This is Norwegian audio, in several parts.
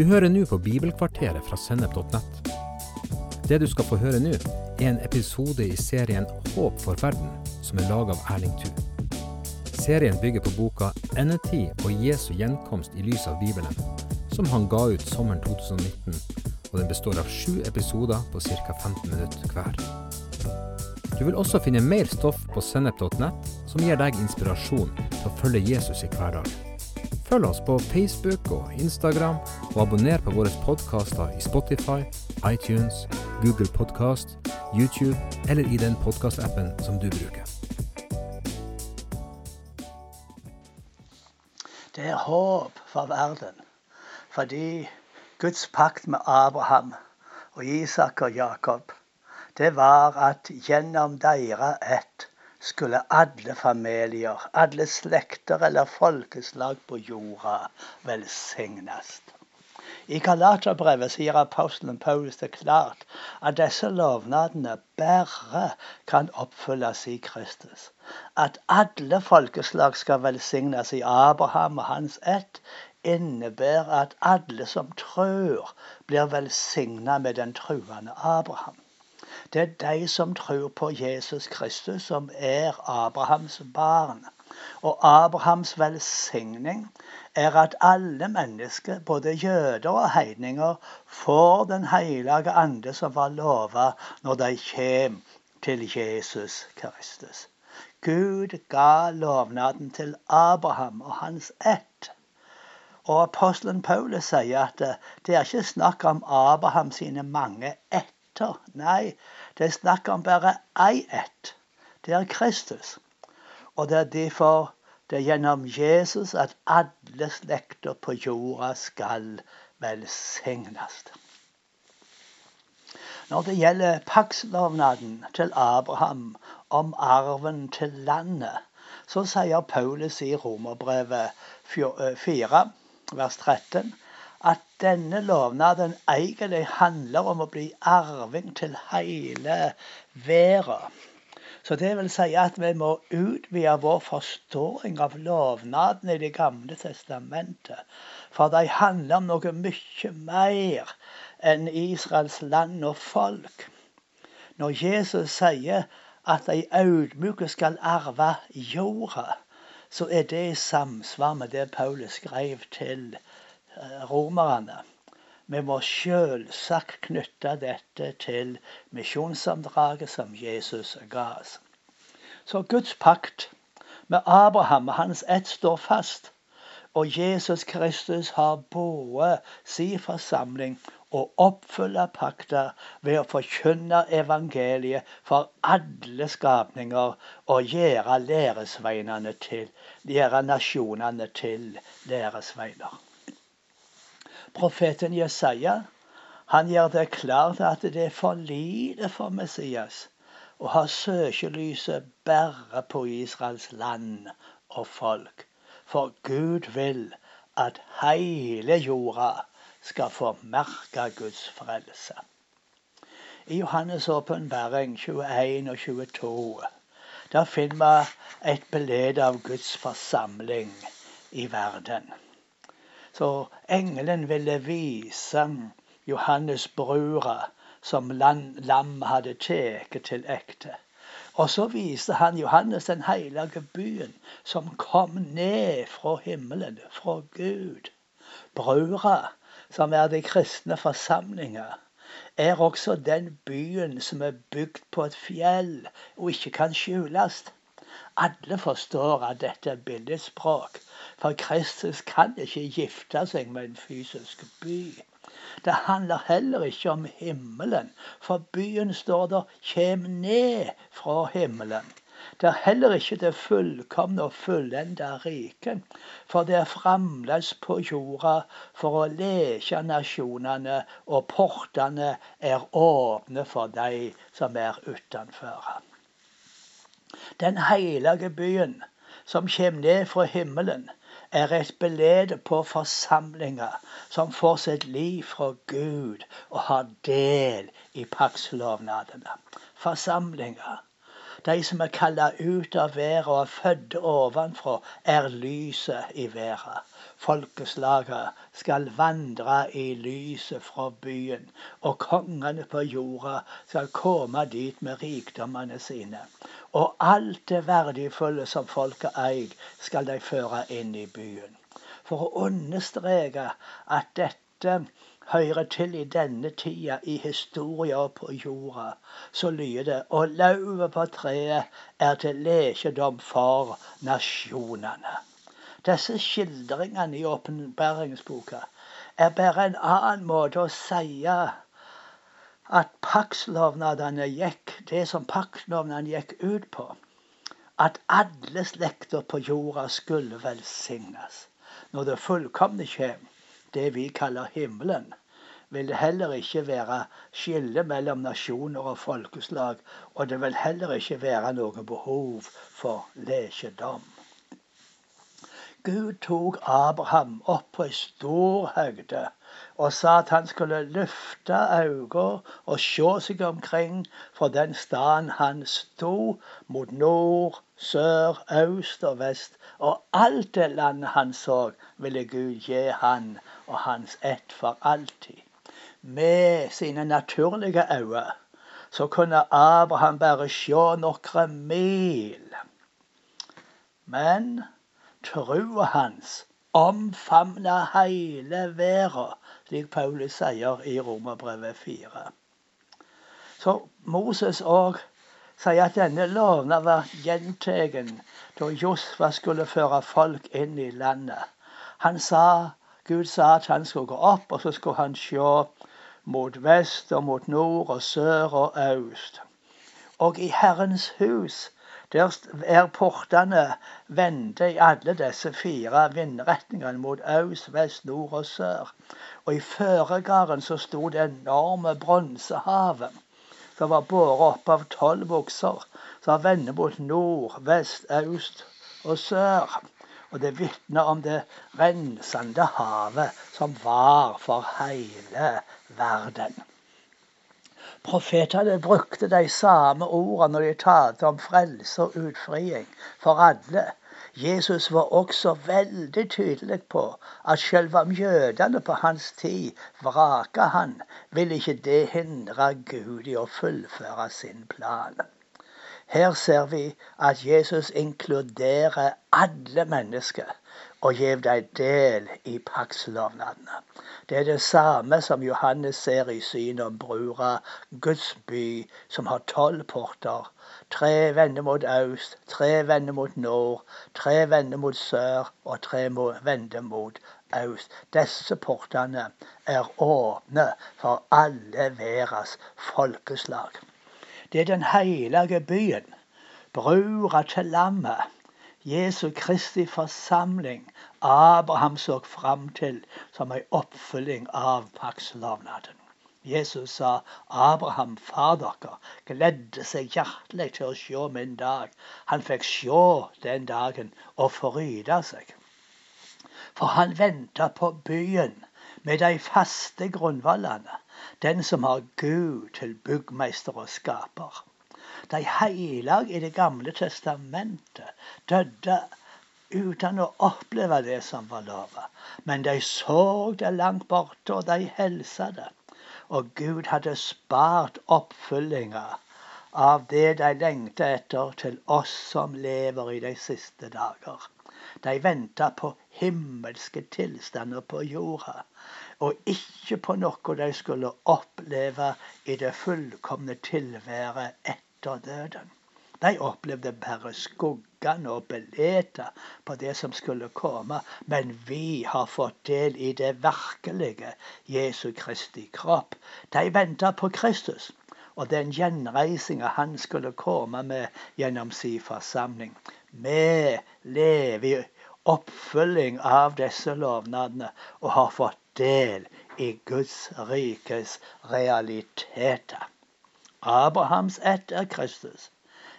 Du hører nå på Bibelkvarteret fra Sennep.nett. Det du skal få høre nå, er en episode i serien Håp for verden, som er laga av Erling Thu. Serien bygger på boka 'Endetid og Jesu gjenkomst i lys av Bibelen', som han ga ut sommeren 2019, og den består av sju episoder på ca. 15 minutter hver. Du vil også finne mer stoff på sennep.nett som gir deg inspirasjon til å følge Jesus i hverdagen. Følg oss på Facebook og Instagram, og abonner på våre podkaster i Spotify, iTunes, Google Podkast, YouTube eller i den podkastappen som du bruker. Det er håp for verden. Fordi Guds pakt med Abraham og Isak og Jakob, det var at gjennom deres ett skulle alle familier, alle slekter eller folkeslag på jorda velsignes. I Galaterbrevet sier apostelen Paulus det klart at disse lovnadene bare kan oppfylles i Kristus. At alle folkeslag skal velsignes i Abraham og hans ett, innebærer at alle som tror, blir velsigna med den truende Abraham. Det er de som tror på Jesus Kristus, som er Abrahams barn. Og Abrahams velsigning er at alle mennesker, både jøder og heidninger, får Den hellige ande som var lova når de kommer til Jesus Kristus. Gud ga lovnaden til Abraham og hans ett. Og apostelen Paulus sier at det er ikke snakk om Abraham sine mange etter. Nei, det er snakk om bare ei ett. Det er Kristus. Og det er derfor det er gjennom Jesus at alle slekter på jorda skal velsignes. Når det gjelder pakslovnaden til Abraham om arven til landet, så sier Paulus i Romerbrevet 4, vers 13, at denne lovnaden egentlig handler om å bli arving til hele verden. Så det vil si at vi må utvide vår forståing av lovnadene i Det gamle testamentet. For de handler om noe mye mer enn Israels land og folk. Når Jesus sier at de audmjuke skal arve jorda, så er det i samsvar med det Paulus skrev til romerne. Vi må selvsagt knytte dette til misjonsoppdraget som Jesus ga oss. Så Guds pakt med Abraham og hans ett står fast. Og Jesus Kristus har både sin forsamling og oppfylle pakta ved å forkynne evangeliet for alle skapninger og gjøre læresveinene til, gjøre nasjonene til læresveiner. Profeten Jesaja han gjør det klart at det er for lite for Messias å ha søkelyset bare på Israels land og folk. For Gud vil at hele jorda skal få merke Guds frelse. I Johannes' åpenbaring 21 og 22 der finner vi et bilde av Guds forsamling i verden. Så engelen ville vise Johannes brura som lam hadde tatt til ekte. Og så viste han Johannes den hellige byen som kom ned fra himmelen, fra Gud. Brura, som er de kristne forsamlinger, er også den byen som er bygd på et fjell og ikke kan skjules. Alle forstår at dette er billedspråk, for Kristus kan ikke gifte seg med en fysisk by. Det handler heller ikke om himmelen, for byen står der kjem ned fra himmelen. Det er heller ikke det fullkomne og fullenda riket, for det er fremdeles på jorda for å leke nasjonene, og portene er åpne for de som er utenfor. Den hellige byen som kommer ned fra himmelen, er et belede på forsamlinger som får sitt liv fra Gud og har del i paktslovnadene. Forsamlinger. De som er kalla ut av været og er født ovenfra, er lyset i været. Folkeslaget skal vandre i lyset fra byen, og kongene på jorda skal komme dit med rikdommene sine. Og alt det verdifulle som folket eier, skal de føre inn i byen. For å understreke at dette hører til i denne tida i historia på jorda, så lyder det Og lauvet på treet er til lekedom for nasjonene. Disse skildringene i åpenbæringsboka er bare en annen måte å si at paktslovnadene gikk det som paktslovnadene gikk ut på. At alle slekter på jorda skulle velsignes. Når det fullkomne kjem, det vi kaller himmelen, vil det heller ikke være skille mellom nasjoner og folkeslag, og det vil heller ikke være noe behov for lekedom. Gud tok Abraham opp på ei stor høgde og sa at han skulle løfte øynene og se seg omkring fra den staden han sto, mot nord, sør, øst og vest. Og alt det landet han så, ville Gud gi han og hans ett for alltid med sine naturlige øyne, så kunne Abraham bare se noen mil. Men trua hans omfavna hele verda, slik Paulus sier i Romerbrevet 4. Så Moses òg sier at denne loven var gjentatt da Josfa skulle føre folk inn i landet. Han sa, Gud sa at han skulle gå opp, og så skulle han se mot vest og mot nord og sør og øst. Og i Herrens hus, der er portene vendte i alle disse fire vindretningene mot øst, vest, nord og sør. Og i føregarden så sto det enorme bronsehavet som var båret opp av tolv bukser som vender mot nord, vest, øst og sør. Og det vitner om det rensende havet som var for hele verden. Profetene brukte de samme ordene når de talte om frelse og utfriing for alle. Jesus var også veldig tydelig på at selv om jødene på hans tid vraka han, ville ikke det hindre Gud i å fullføre sin plan. Her ser vi at Jesus inkluderer alle mennesker og gjev deg del i paktslovnadene. Det er det samme som Johannes ser i synet om brura, Guds by, som har tolv porter. Tre vender mot øst, tre vender mot nord, tre vender mot sør og tre vender mot øst. Disse portene er åpne for alle verdens folkeslag. Det er den hellige byen, brura til lammet, Jesu Kristi forsamling, Abraham så fram til som en oppfylling av paktslovnaden. Jesus sa, 'Abraham, far dere, gledde seg hjertelig til å se min dag.' Han fikk se den dagen og forryde seg. For han venta på byen med de faste grunnvollene, den som har Gud til byggmeister og skaper. De hellige i Det gamle testamentet døde uten å oppleve det som var lova. Men de så det langt borte, og de helsa det. Og Gud hadde spart oppfyllinga av det de lengta etter, til oss som lever i de siste dager. De venta på himmelske tilstander på jorda og ikke på noe de skulle oppleve i det fullkomne tilværet etter døden. De opplevde bare skuggene og billeter på det som skulle komme. Men vi har fått del i det virkelige Jesu Kristi kropp. De venta på Kristus og den gjenreisinga han skulle komme med gjennom sin forsamling. Vi lever i oppfølging av disse lovnadene og har fått del i Guds rikes realiteter. Abrahams ett er Kristus.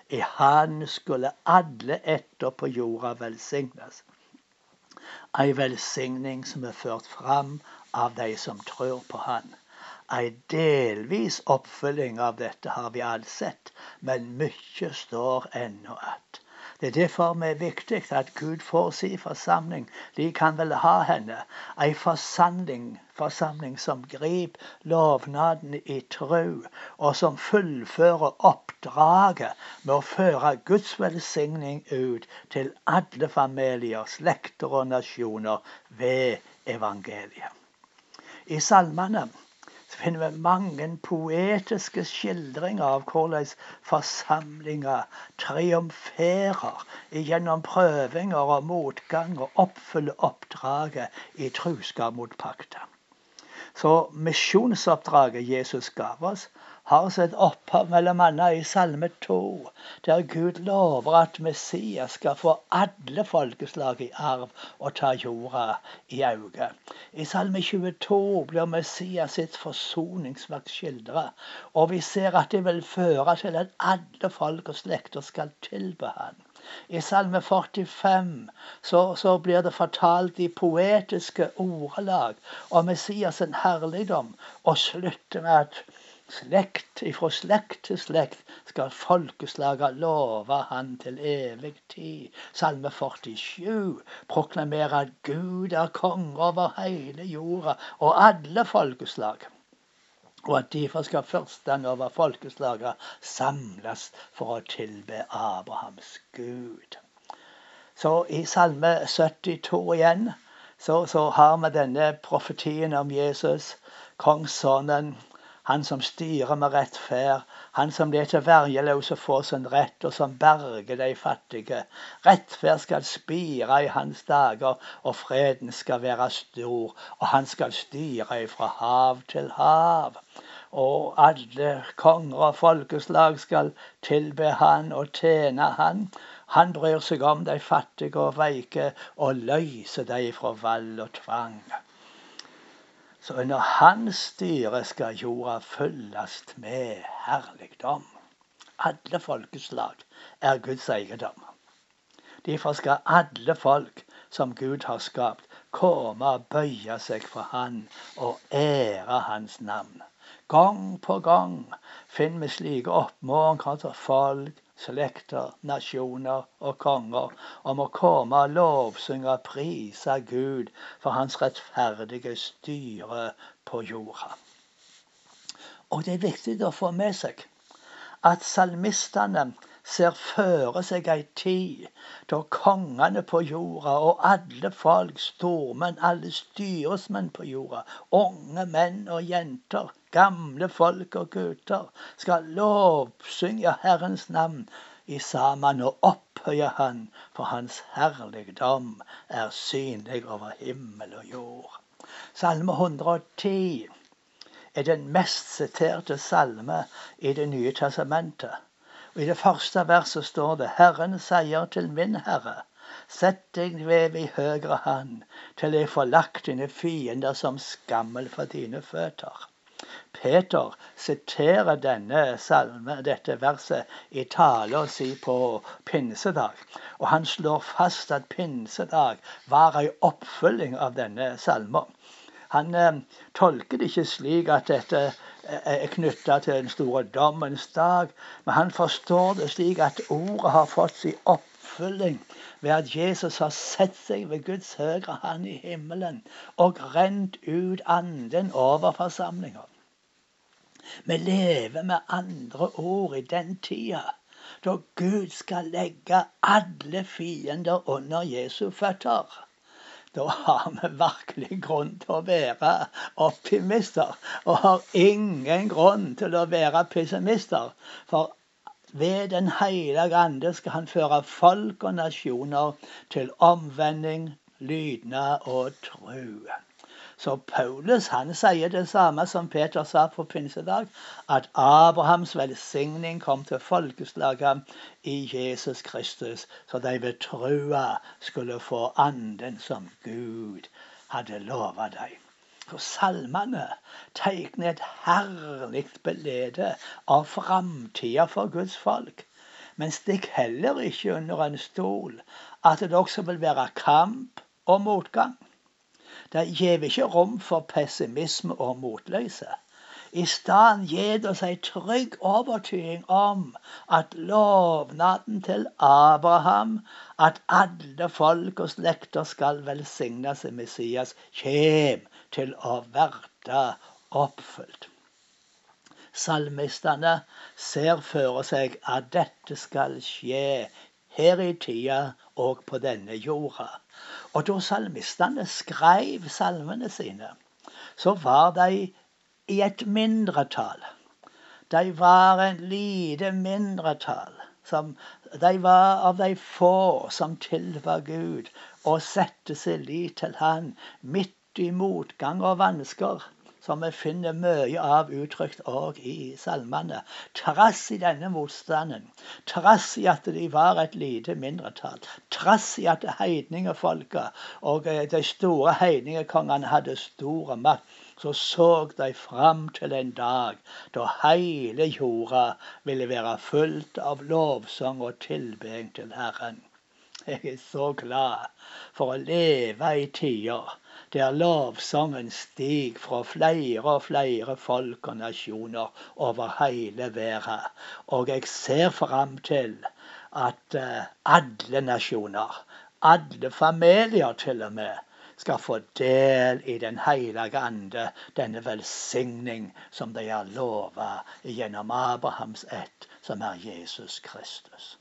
I Han skulle alle etter på jorda velsignes. Ei velsigning som er ført fram av de som tror på Han. Ei delvis oppfølging av dette har vi alt sett, men mye står ennå att. Det er derfor det er viktig at Gud får sin forsamling. De kan vel ha henne. Ei forsamling, forsamling som griper lovnaden i tro, og som fullfører oppdraget med å føre Guds velsigning ut til alle familier, slekter og nasjoner ved evangeliet. I salmene finner vi mange poetiske skildringer av hvordan forsamlinger triumferer gjennom prøvinger og motgang og oppfyller oppdraget i truskap mot pakta. Så misjonsoppdraget Jesus gav oss, har sitt opphav annet i Salme 2, der Gud lover at Messias skal få alle folkeslag i arv og ta jorda i øye. I Salme 22 blir Messias sitt forsoningsverk skildra, og vi ser at det vil føre til at alle folk og slekter skal tilbe han. I Salme 45 så, så, blir det fortalt i poetiske ordelag om Messias' herligdom, og slutter med at Slekt ifra slekt til slekt skal folkeslaget love han til evig tid. Salme 47 proklamerer at Gud er konge over hele jorda og alle folkeslag. Og at derfor skal førstene over folkeslaget samles for å tilbe Abrahams Gud. Så i Salme 72 igjen så, så har vi denne profetien om Jesus, kongssonen han som styrer med rettferd, han som leter verjeløse få sin rett, og som berger de fattige. Rettferd skal spire i hans dager, og freden skal være stor, og han skal styre fra hav til hav. Og alle konger og folkeslag skal tilbe han og tjene han. Han bryr seg om de fattige og veike, og løser de fra vold og tvang. Så under hans styre skal jorda fylles med herligdom. Alle folkeslag er Guds eiendom. Derfor skal alle folk som Gud har skapt, komme og bøye seg for Han og ære Hans navn. Gang på gang finner vi slike oppmuntrer av folk slekter, nasjoner og konger om å komme og lovsynge og prise Gud for hans rettferdige styre på jorda. Og det er viktig å få med seg at salmistene ser føre seg ei tid da kongene på jorda og alle folk, stormenn, alle styresmenn på jorda, unge menn og jenter, gamle folk og gutter, skal lovsynge Herrens navn i sammen og opphøye Han, for Hans herligdom er synlig over himmel og jord. Salme 110 er den mest siterte salme i Det nye testamentet. Og I det første verset står det Herren sier til min Herre, sett deg ved i høyre hand, til jeg får lagt dine fiender som skammel for dine føtter. Peter siterer denne salme, dette verset i tala si på pinsedag. Og han slår fast at pinsedag var ei oppfølging av denne salmen. Han eh, tolker det ikke slik at dette eh, er knytta til den store dommens dag, men han forstår det slik at ordet har fått sin oppfylling ved at Jesus har sett seg ved Guds høyre hand i himmelen og rent ut anden over forsamlinga. Vi lever med andre ord i den tida da Gud skal legge alle fiender under Jesu føtter. Da har vi virkelig grunn til å være optimister, og har ingen grunn til å være pessimister. For ved Den hellige ande skal han føre folk og nasjoner til omvending, lydnad og tro. Så Paulus han sier det samme som Peter sa på pinsedag, at Abrahams velsigning kom til folkeslaget i Jesus Kristus, så de ved trua skulle få anden som Gud hadde lova dem. For salmene tegner et herlig belede av framtida for Guds folk. Men stikk heller ikke under en stol at det også vil være kamp og motgang. Det gir ikke rom for pessimisme og motløse. I stedet gir oss ei trygg overtyding om at lovnaden til Abraham, at alle folk og slekter skal velsignes i Messias, kjem til å verte oppfylt. Salmistene ser for seg at dette skal skje her i tida og på denne jorda. Og da salmistene skrev salmene sine, så var de i et mindretall. De var en lite mindretall. Som, de var av de få som tilba Gud og sette sin lit til Han midt i motgang og vansker som vi finner mye av uttrykt òg i salmene. Trass i denne motstanden, trass i at de var et lite mindretall, trass i at heidningefolket og eh, de store heidningekongene hadde stor makt, så så de fram til en dag da hele jorda ville være fullt av lovsang og tilbeding til Herren. Jeg er så glad for å leve i tider der lavsangen stig fra flere og flere folk og nasjoner over hele verden. Og jeg ser fram til at uh, alle nasjoner, alle familier til og med, skal få del i Den hellige ande, denne velsigning som de har lova gjennom Abrahams ett, som er Jesus Kristus.